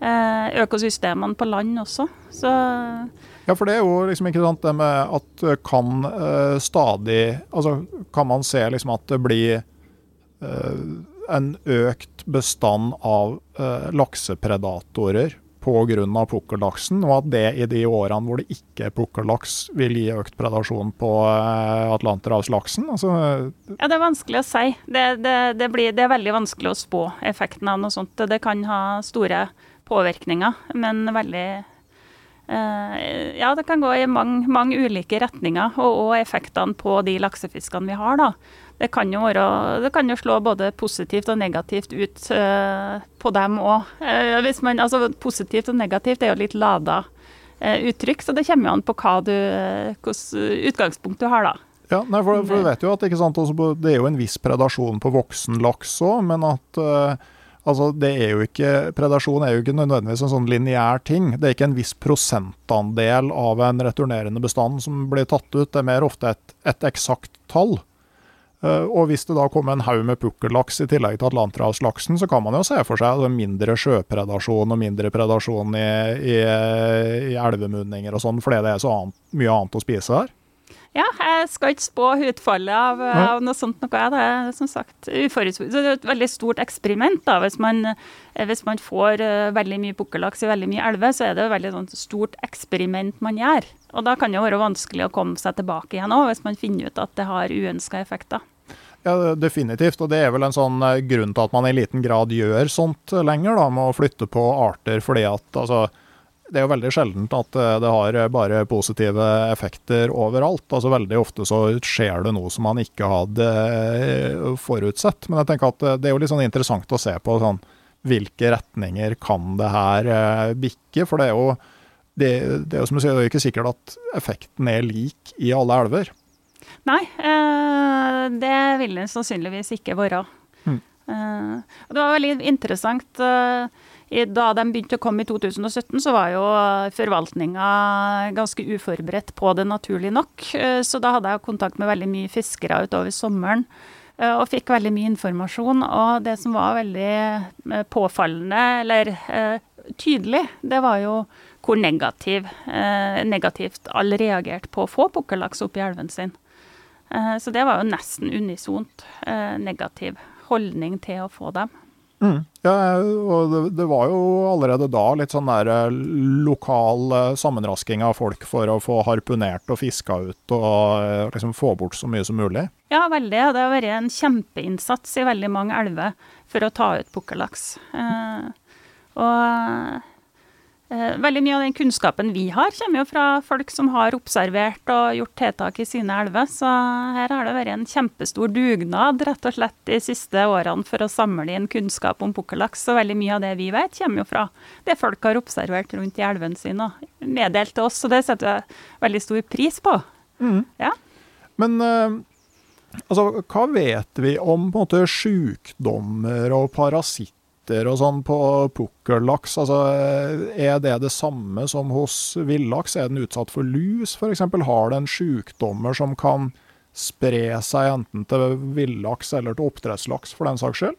eh, økosystemene på land også. Så ja, for det er jo liksom ikke sant det med at kan eh, stadig Altså kan man se liksom at det blir eh, en økt bestand av eh, laksepredatorer pga. pukkellaksen, og at det i de årene hvor det ikke er pukkellaks, vil gi økt predasjon på uh, atlanterhavslaksen? Altså, ja, det er vanskelig å si. Det, det, det, blir, det, er veldig vanskelig å spå effekten av noe sånt. Det kan ha store påvirkninger, men veldig Ja, det kan gå i mange, mange ulike retninger, og, og effektene på de laksefiskene vi har. da det kan jo, være, det kan jo slå både positivt og negativt ut uh, på dem òg. Uh, eh, altså, positivt og negativt er jo litt lada uh, uttrykk, så det kommer jo an på hva du, hvilket utgangspunkt du har, da. Ja, nei, for, for, du vet jo at sant, Det er jo en viss predasjon på voksen laks òg, men at altså, det er jo ikke, Predasjon er jo ikke nødvendigvis en sånn lineær ting. Det er ikke en viss prosentandel av en returnerende bestand som blir tatt ut. Det er mer ofte et, et eksakt tall. Eh, og hvis det da kommer en haug med pukkellaks i tillegg til atlanterhavslaksen, så kan man jo se for seg altså, mindre sjøpredasjon og mindre predasjon i, i, i elvemunninger og sånn, fordi det er så annet, mye annet å spise her. Ja, jeg skal ikke spå utfallet av, av noe sånt noe. Det er som sagt uforutsett. Det er et veldig stort eksperiment. da, Hvis man, hvis man får uh, veldig mye pukkellaks i veldig mye elver, så er det et veldig sånt, stort eksperiment man gjør. Og da kan det være vanskelig å komme seg tilbake igjen òg, hvis man finner ut at det har uønska effekter. Ja, Definitivt, og det er vel en sånn eh, grunn til at man i liten grad gjør sånt lenger, da, med å flytte på arter. fordi at altså, det er jo veldig sjeldent at eh, det har bare positive effekter overalt. altså Veldig ofte så skjer det noe som man ikke hadde eh, forutsett. Men jeg tenker at det er jo litt sånn interessant å se på sånn, hvilke retninger kan det her bikke. For det er jo det, det er jo som du sier, det er ikke sikkert at effekten er lik i alle elver. Nei, eh, det vil den sannsynligvis ikke være. Mm. Eh, det var veldig interessant. Eh, da de begynte å komme i 2017, så var jo forvaltninga ganske uforberedt på det, naturlig nok. Så da hadde jeg kontakt med veldig mye fiskere utover sommeren. Og fikk veldig mye informasjon. Og det som var veldig påfallende, eller tydelig, det var jo hvor negativ, negativt alle reagerte på å få pukkellaks opp i elven sin. Eh, så det var jo nesten unisont eh, negativ holdning til å få dem. Mm. Ja, og det, det, var jo allerede da litt sånn der eh, lokal eh, sammenrasking av folk for å få harpunert og fiska ut og eh, liksom få bort så mye som mulig. Ja, veldig. Det har vært en kjempeinnsats i veldig mange elver for å ta ut pukkellaks. Eh, og veldig mye av den kunnskapen vi har, kommer jo fra folk som har observert og gjort tiltak i sine elver. Så her har det vært en kjempestor dugnad rett og slett de siste årene for å samle inn kunnskap om pukkellaks. Så veldig mye av det vi vet, kommer jo fra det folk har observert rundt i elvene sine og meddelt til oss. Så det setter jeg veldig stor pris på. Mm. Ja. Men uh, altså, hva vet vi om på en måte, sykdommer og parasitter? Smitter og sånn på pukkellaks? Altså, er det det samme som hos villaks? Er den utsatt for lus f.eks.? Har den sykdommer som kan spre seg enten til villaks eller til oppdrettslaks, for den saks skyld?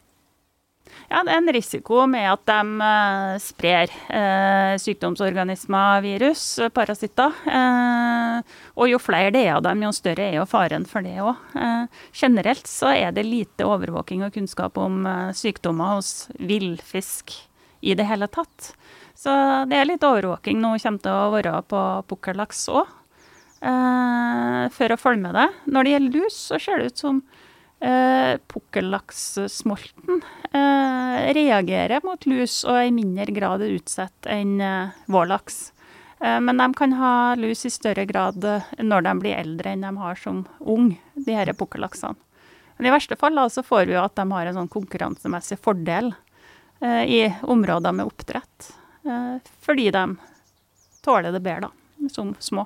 Ja, det er en risiko med at de uh, sprer eh, sykdomsorganismer, virus, parasitter. parasitter. og jo flere det er av dem, jo større er jo faren for det òg. generelt så er det lite overvåking og kunnskap om sykdommer hos villfisk i det hele tatt. Så det er litt overvåking nå kommer til å være på pukkellaks òg, for å følge med det. Når det gjelder lus, så ser det ut som Eh, Pukkellakssmolten eh, reagerer mot lus og er i mindre grad utsatt enn eh, vårlaks. Eh, men de kan ha lus i større grad eh, når de blir eldre enn de har som ung, de her pukkellaksene. Men i verste fall da, får vi jo at de har en sånn konkurransemessig fordel eh, i områder med oppdrett. fordi de tåler det bedre da, som små.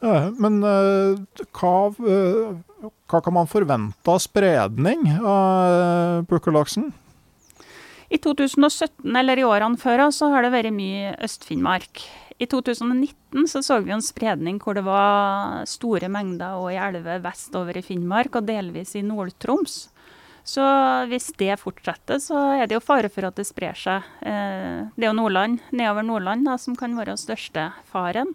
Men uh, hva, uh, hva, kan man forvente av spredning av pukkellaksen? I 2017, eller i årene før, så har det vært mye Øst-Finnmark. I 2019 så, så vi en spredning hvor det var store mengder og i elver vestover i Finnmark og delvis i Nord-Troms. Så hvis det fortsetter, så er det jo fare for at det sprer seg. Det er jo Nordland, nedover Nordland da, som kan være største faren.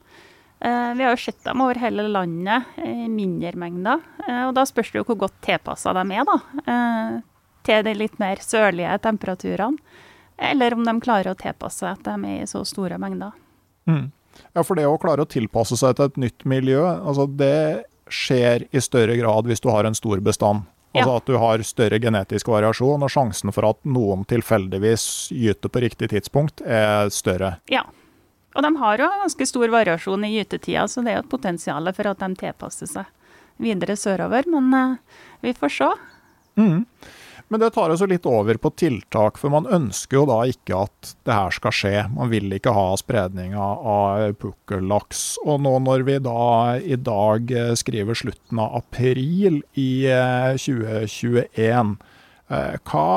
Eh, vi har jo sett dem over hele landet i mindre mengder. Eh, og da spørs det jo hvor godt tilpassa de er da, eh, til de litt mer sørlige temperaturene. Eller om de klarer å tilpasse seg at de er i så store mengder. Mm. Ja, for det å klare å tilpasse seg til et nytt miljø, altså det skjer i større grad hvis du har en stor bestand. Altså ja. at du har større genetisk variasjon, og sjansen for at noen tilfeldigvis gyter på riktig tidspunkt, er større. Ja, og de har jo ganske stor variasjon i gytetida, så det er jo et potensial for at de tilpasser seg videre sørover. Men uh, vi får se. Mm. Men det tar oss litt over på tiltak, for man ønsker jo da ikke at det her skal skje. Man vil ikke ha spredning av pukkellaks. Og nå når vi da i dag eh, skriver slutten av april i 2021, eh, hva,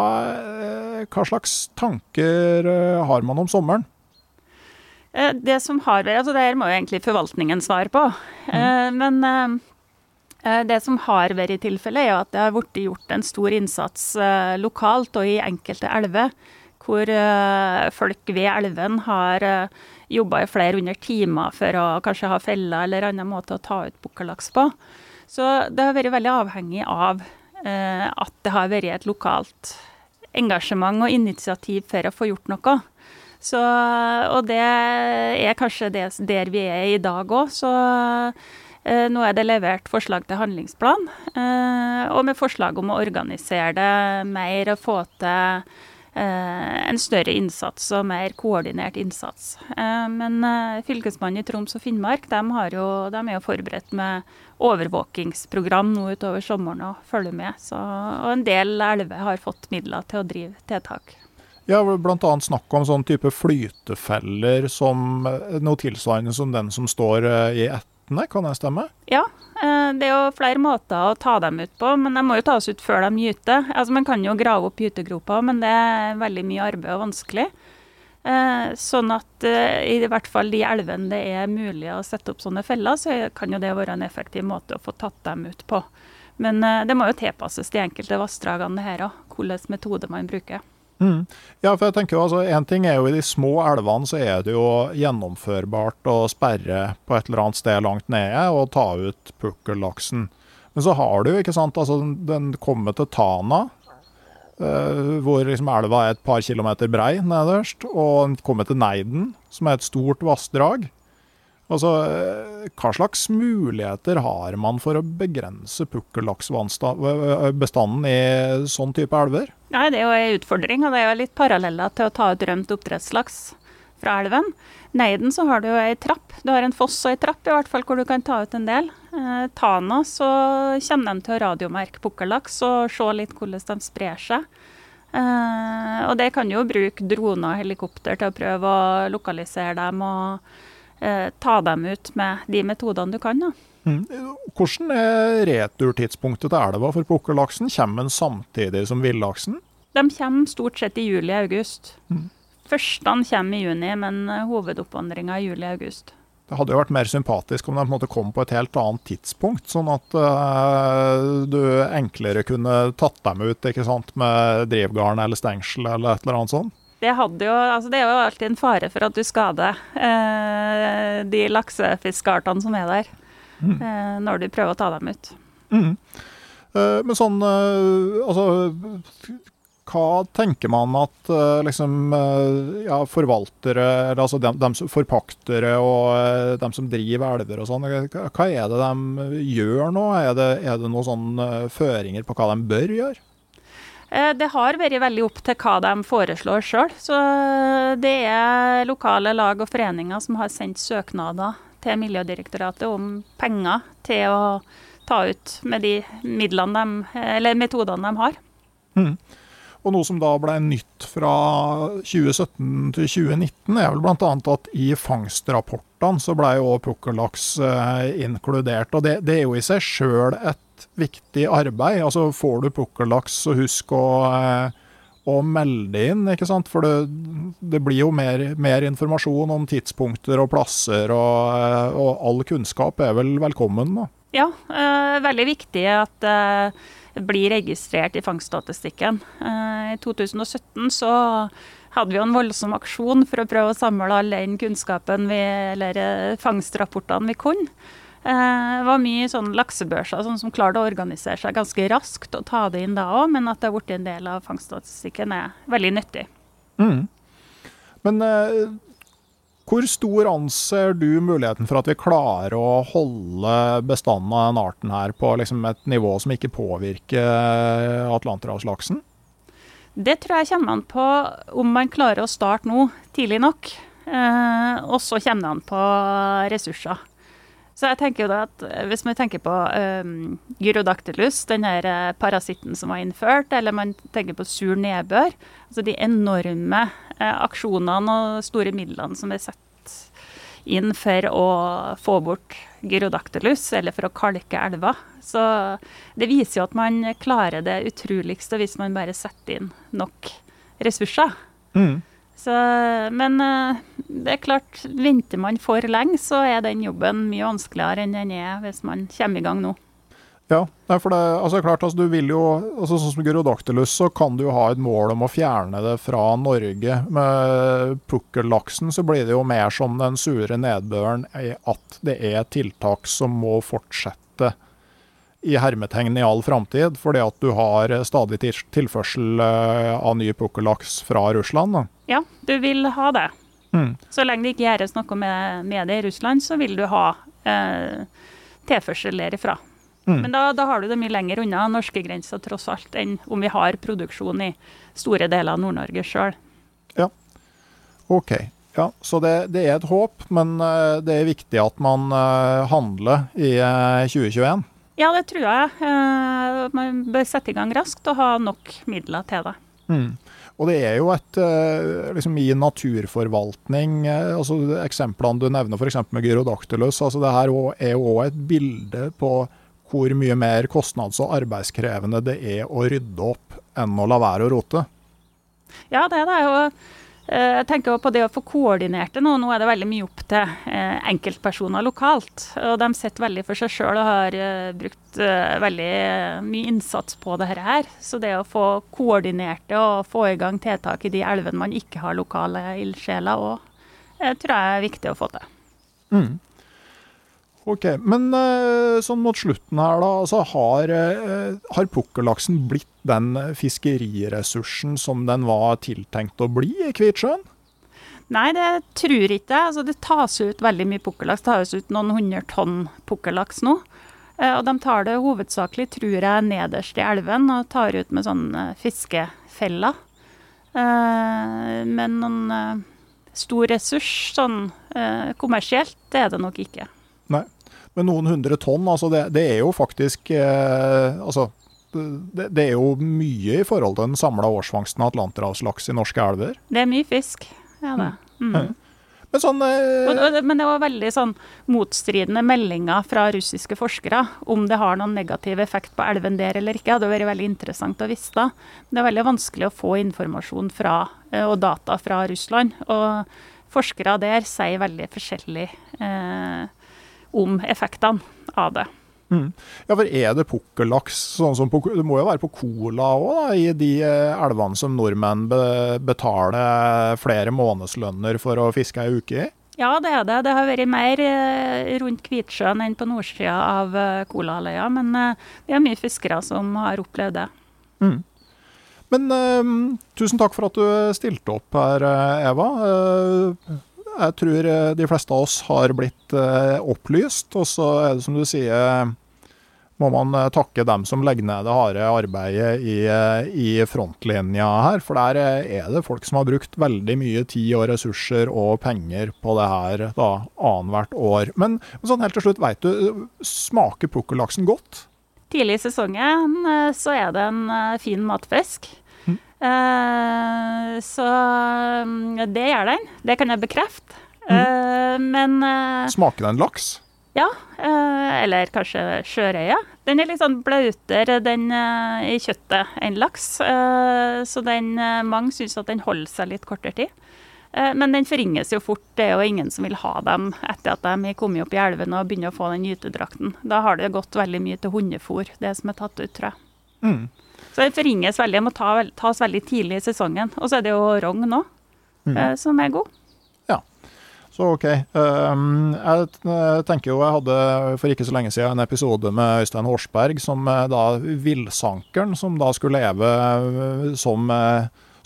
hva slags tanker har man om sommeren? Eh, det som har vært, altså det her må jo egentlig forvaltningen svare på. Mm. Men eh, det som har vært i tilfellet, er at det har blitt gjort en stor innsats lokalt og i enkelte elver. Hvor folk ved elven har jobba i flere hundre timer for å kanskje ha feller eller annen måte å ta ut pukkellaks på. Så det har vært veldig avhengig av at det har vært et lokalt engasjement og initiativ for å få gjort noe. Så, og det er kanskje det, der vi er i dag òg. Så eh, nå er det levert forslag til handlingsplan. Eh, og med forslag om å organisere det mer og få til eh, en større innsats og mer koordinert innsats. Eh, men eh, Fylkesmannen i Troms og Finnmark de, jo, de er jo forberedt med overvåkingsprogram nå utover sommeren og følger med. Så, og en del elver har fått midler til å drive tiltak. Ja, bl.a. snakk om sånn type flytefeller som eh, noe tilsvarende som den som står eh, i ettene, kan det stemme? Ja, eh, det er jo flere måter å ta dem ut på, men de må jo tas ut før de gyter. Altså, man kan jo grave opp gytegropa, men det er veldig mye arbeid og vanskelig. Sånn at i hvert fall de elvene det er mulig å sette opp sånne feller, så kan jo det være en effektiv måte å få tatt dem ut på. Men det må jo tilpasses de enkelte vassdragene her òg, hvilken metode man bruker. Mm. Ja, for jeg tenker jo altså, En ting er jo i de små elvene så er det jo gjennomførbart å sperre på et eller annet sted langt nede og ta ut pukkellaksen. Men så har du jo, ikke sant, altså den kommer til Tana, eh, hvor liksom elva er et par kilometer brei nederst, og den kommer til Neiden, som er et stort vassdrag. Altså, eh, hva slags muligheter har man for å begrense pukkellaksbestanden i sånn type elver? Nei, Det er jo en utfordring, og det er jo litt paralleller til å ta ut rømt oppdrettslaks fra elven. Neiden så har du jo ei trapp. Du har en foss og ei trapp i hvert fall hvor du kan ta ut en del. Eh, Tana så kommer de til å radiomerke pukkellaks og se litt hvordan de sprer seg. Eh, og det kan jo bruke droner og helikopter til å prøve å lokalisere dem og eh, ta dem ut med de metodene du kan. da. Mm. Hvordan er returtidspunktet til elva for pukkellaksen? Kommer den samtidig som villaksen? De kommer stort sett i juli-august. Mm. Førstene kommer i juni, men eh, hovedoppvandringa i juli-august. Det hadde jo vært mer sympatisk om de på en måte kom på et helt annet tidspunkt, sånn at uh, du enklere kunne tatt dem ut ikke sant, med drivgarn eller stengsel eller et eller annet sånt. Det, jo, altså det er jo alltid en fare for at du skader eh, de laksefiskartene som er der, mm. eh, når du prøver å ta dem ut. Mm. Eh, men sånn, eh, altså hva tenker man at uh, liksom, uh, ja, forvaltere, altså dem, dem som forpaktere og dem som driver elver og sånn, hva er det de gjør nå? Er det, er det noen sånne føringer på hva de bør gjøre? Det har vært veldig opp til hva de foreslår sjøl. Så det er lokale lag og foreninger som har sendt søknader til Miljødirektoratet om penger til å ta ut med de midlene de, eller metodene de har. Mm. Og noe som da ble nytt fra 2017 til 2019, er vel bl.a. at i fangstrapportene så ble jo pukkellaks eh, inkludert. Og det, det, er jo i seg sjøl et viktig arbeid. Altså Får du pukkellaks, så husk å, eh, å melde inn, ikke sant. For det, det blir jo mer, mer, informasjon om tidspunkter og plasser, og, eh, og all kunnskap er vel velkommen. da. Ja, øh, veldig viktig at øh, blir registrert i fangststatistikken. I 2017 så hadde vi en voldsom aksjon for å prøve å samle all den kunnskapen vi, eller fangstrapportene vi kunne. Eh, det var mye sånn laksebørser sånn som klarte å organisere seg ganske raskt og ta det inn da òg, men at det har blitt en del av fangststatistikken er veldig nyttig. Mm. Men hvor stor anser du muligheten for at vi klarer å holde bestanden av den arten her på liksom et nivå som ikke påvirker atlanterhavslaksen? Det tror jeg kommer an på om man klarer å starte nå, tidlig nok. Eh, og så kommer det an på ressurser. Så jeg tenker jo da at Hvis man tenker på um, gyrodactylus, den her eh, parasitten som var innført, eller man tenker på sur nedbør, altså de enorme uh, aksjonene og store midlene som er satt inn for å få bort gyrodactylus, eller for å kalke elva. Så det viser jo at man klarer det utroligste hvis man bare setter inn nok ressurser. Mm. Så, men eh, det er klart, venter man for lenge, så er den jobben mye vanskeligere enn den er hvis man kommer i gang nå. Ja, for det altså klart, altså, du vil jo, altså Sånn som Gyrodactylus, så kan du jo ha et mål om å fjerne det fra Norge. Med pukkellaksen så blir det jo mer som den sure nedbøren at det er tiltak som må fortsette i hermetegn i all framtid, fordi at du har stadig tilførsel eh, av ny pukkellaks fra Russland. Da. Ja, du vil ha det. Mm. Så lenge det ikke gjøres noe med, med, det i Russland, så vil du ha eh, tilførsel derifra. Mm. Men da, da, har du det mye lenger unna norskegrensa tross alt, enn om vi har produksjon i store deler av Nord-Norge sjøl. Ja, OK. Ja, Så det, det, er et håp, men uh, det er viktig at man uh, handler i uh, eh, 2021? Ja, det tror jeg. Man bør sette i gang raskt og ha nok midler til det. Mm. Og det er jo et uh, liksom I naturforvaltning, uh, altså eksemplene du nevner f.eks. med gyrodactylus, altså det her er jo òg et bilde på hvor mye mer kostnads- og arbeidskrevende det er å rydde opp enn å la være å rote. Ja, det er det. Eh, jeg tenker på det å få koordinert det nå. Nå er det veldig mye opp til eh, enkeltpersoner lokalt. Og de sitter veldig for seg sjøl og har eh, brukt veldig mye innsats på dette her. Så det å få koordinert det og få i gang tiltak i de elvene man ikke har lokale ildsjeler òg, tror jeg er viktig å få til. Mm. Ok, Men sånn mot slutten her, da. Altså, har, har pukkellaksen blitt den fiskeriressursen som den var tiltenkt å bli i Kvitsjøen? Nei, det tror ikke jeg. Altså, det tas ut veldig mye pukkellaks. Det tas ut noen hundre tonn pukkellaks nå. Eh, og de tar det hovedsakelig, tror jeg, nederst i elven og tar ut med sånne fiskefeller. Eh, men noen stor ressurs sånn kommersielt, det er det nok ikke. Nei, men noen hundre tonn, altså det, det er jo faktisk eh, altså det, det, er jo mye i forhold til den samla årsfangsten av atlanterhavslaks i norske elver. Det er mye fisk, ja det. Mm. mm. Men, sånn, eh... men, det var veldig sånn motstridende meldinger fra russiske forskere om det har noen negativ effekt på elven der eller ikke. Det hadde vært veldig interessant å vite. Det er veldig vanskelig å få informasjon fra, eh, og data fra Russland. Og forskere der sier veldig forskjellig eh, om effektene av det. Mm. Ja, for Er det pukkellaks? Sånn som på, det må jo være på Cola òg, i de eh, elvene som nordmenn be, betaler flere månedslønner for å fiske ei uke i? Ja, det er det. Det har vært mer eh, rundt Kvitsjøen enn på nordsida av eh, Kolahalvøya. Men det er mye fiskere som har opplevd det. Mm. Men uh, tusen takk for at du stilte opp her, Eva. Uh, jeg tror eh, de fleste av oss har blitt eh, opplyst. Og så er det som du sier, må man eh, takke dem som legger ned det harde arbeidet i, i frontlinja her. For der er det folk som har brukt veldig mye tid og ressurser og penger på det her da annethvert år. Men sånn helt til slutt, veit du, smaker pukkellaksen godt? Tidlig i sesongen så er det en fin matfisk. Uh, så mm, det gjør den. Det kan jeg bekrefte. Mm. men uh, Smaker den laks? Ja. eller kanskje sjørøye. Den er litt sånn blautere den, i kjøttet enn laks. så den, mange syns at den holder seg litt kortere tid. Men den forringes jo fort. Det er jo ingen som vil ha dem etter at de har kommet opp i elven og begynner å få den gytedrakten. Da har det gått veldig mye til hundefôr, det som er tatt ut, tror jeg. Mm. Så det forringes veldig. Det må ta, tas veldig tidlig i sesongen. Og så er det jo rogn nå, mm. eh, som er god. Ja, så OK. Um, jeg tenker jo jeg hadde for ikke så lenge siden en episode med Øystein Horsberg, som eh, da villsankeren, som da skulle leve eh, som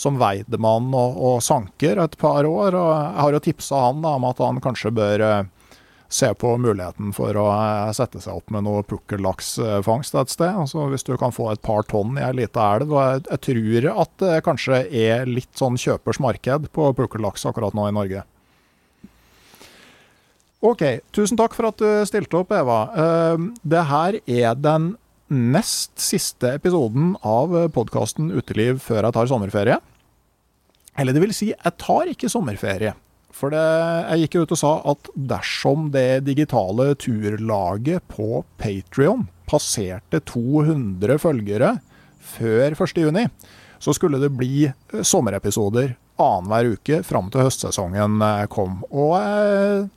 som veidemann og, og, sanker et par år. og Jeg har jo tipsa han da, om at han kanskje bør se på muligheten for å eh, sette seg opp med noe pukkellaksfangst et sted. Altså Hvis du kan få et par tonn i ei lita elv. og jeg, tror at det kanskje er litt sånn kjøpers marked på pukkellaks akkurat nå i Norge. OK, tusen takk for at du stilte opp, Eva. Uh, det her er den nest siste episoden av podkasten Uteliv før jeg tar sommerferie. Eller det vil si, jeg tar ikke sommerferie. For det, jeg gikk jo ut og sa at dersom det digitale turlaget på Patrion passerte 200 følgere før 1.6, så skulle det bli eh, sommerepisoder annenhver uke fram til høstsesongen eh, kom. Og eh,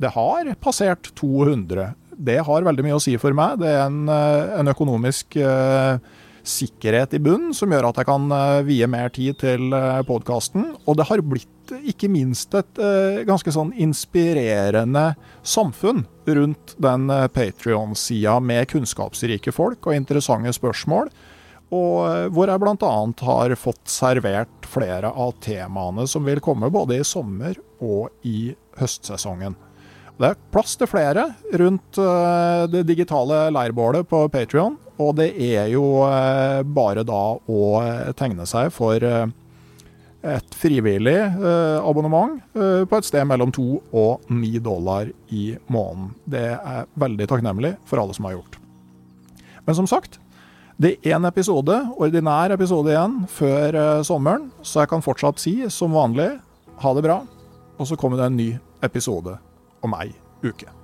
det har passert 200. Det har veldig mye å si for meg. Det er en, en økonomisk uh, sikkerhet i bunn som gjør at jeg kan uh, vie mer tid til uh, podkasten. Og det har blitt ikke minst et eh, ganske sånn inspirerende samfunn rundt den eh, Patrion-sida med kunnskapsrike folk og interessante spørsmål. Og eh, hvor jeg bl.a. har fått servert flere av temaene som vil komme både i sommer og i høstsesongen. Det er plass til flere rundt det digitale leirbålet på Patrion, og det er jo bare da å tegne seg for et frivillig eh, abonnement eh, på et sted mellom to og ni dollar i måneden. Det er veldig takknemlig for alle som har gjort. Men som sagt, det er én episode, ordinær episode igjen, før eh, sommeren, så jeg kan fortsatt si som vanlig ha det bra, og så kommer det en ny episode om ei uke.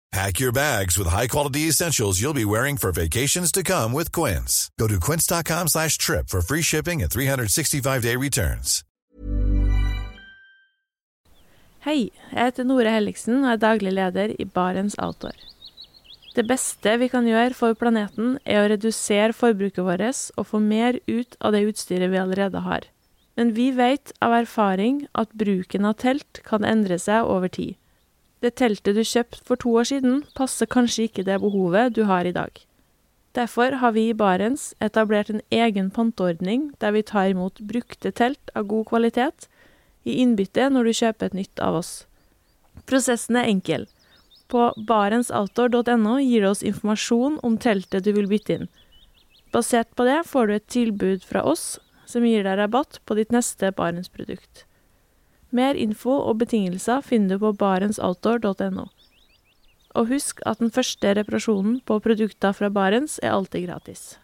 Pack your bags with high-quality essentials you'll be wearing for vacations to come with Quince. Go to quince.com slash trip for free shipping and 365-day returns. Hei, jeg heter Nore Helliksen og er daglig leder i Barents Outdoor. Det beste vi kan gjøre for planeten, er å redusere forbruket vårt og få mer ut av det utstyret vi allerede har. Men vi vet av erfaring at bruken av telt kan endre seg over tid. Det teltet du kjøpte for to år siden, passer kanskje ikke det behovet du har i dag. Derfor har vi i Barents etablert en egen panteordning der vi tar imot brukte telt av god kvalitet i innbytte når du kjøper et nytt av oss. Prosessen er enkel. På barentsoutdoor.no gir du oss informasjon om teltet du vil bytte inn. Basert på det får du et tilbud fra oss som gir deg rabatt på ditt neste Barentsprodukt. Mer info og betingelser finner du på barentsoutdoor.no. Og husk at den første reparasjonen på produkter fra Barents er alltid gratis.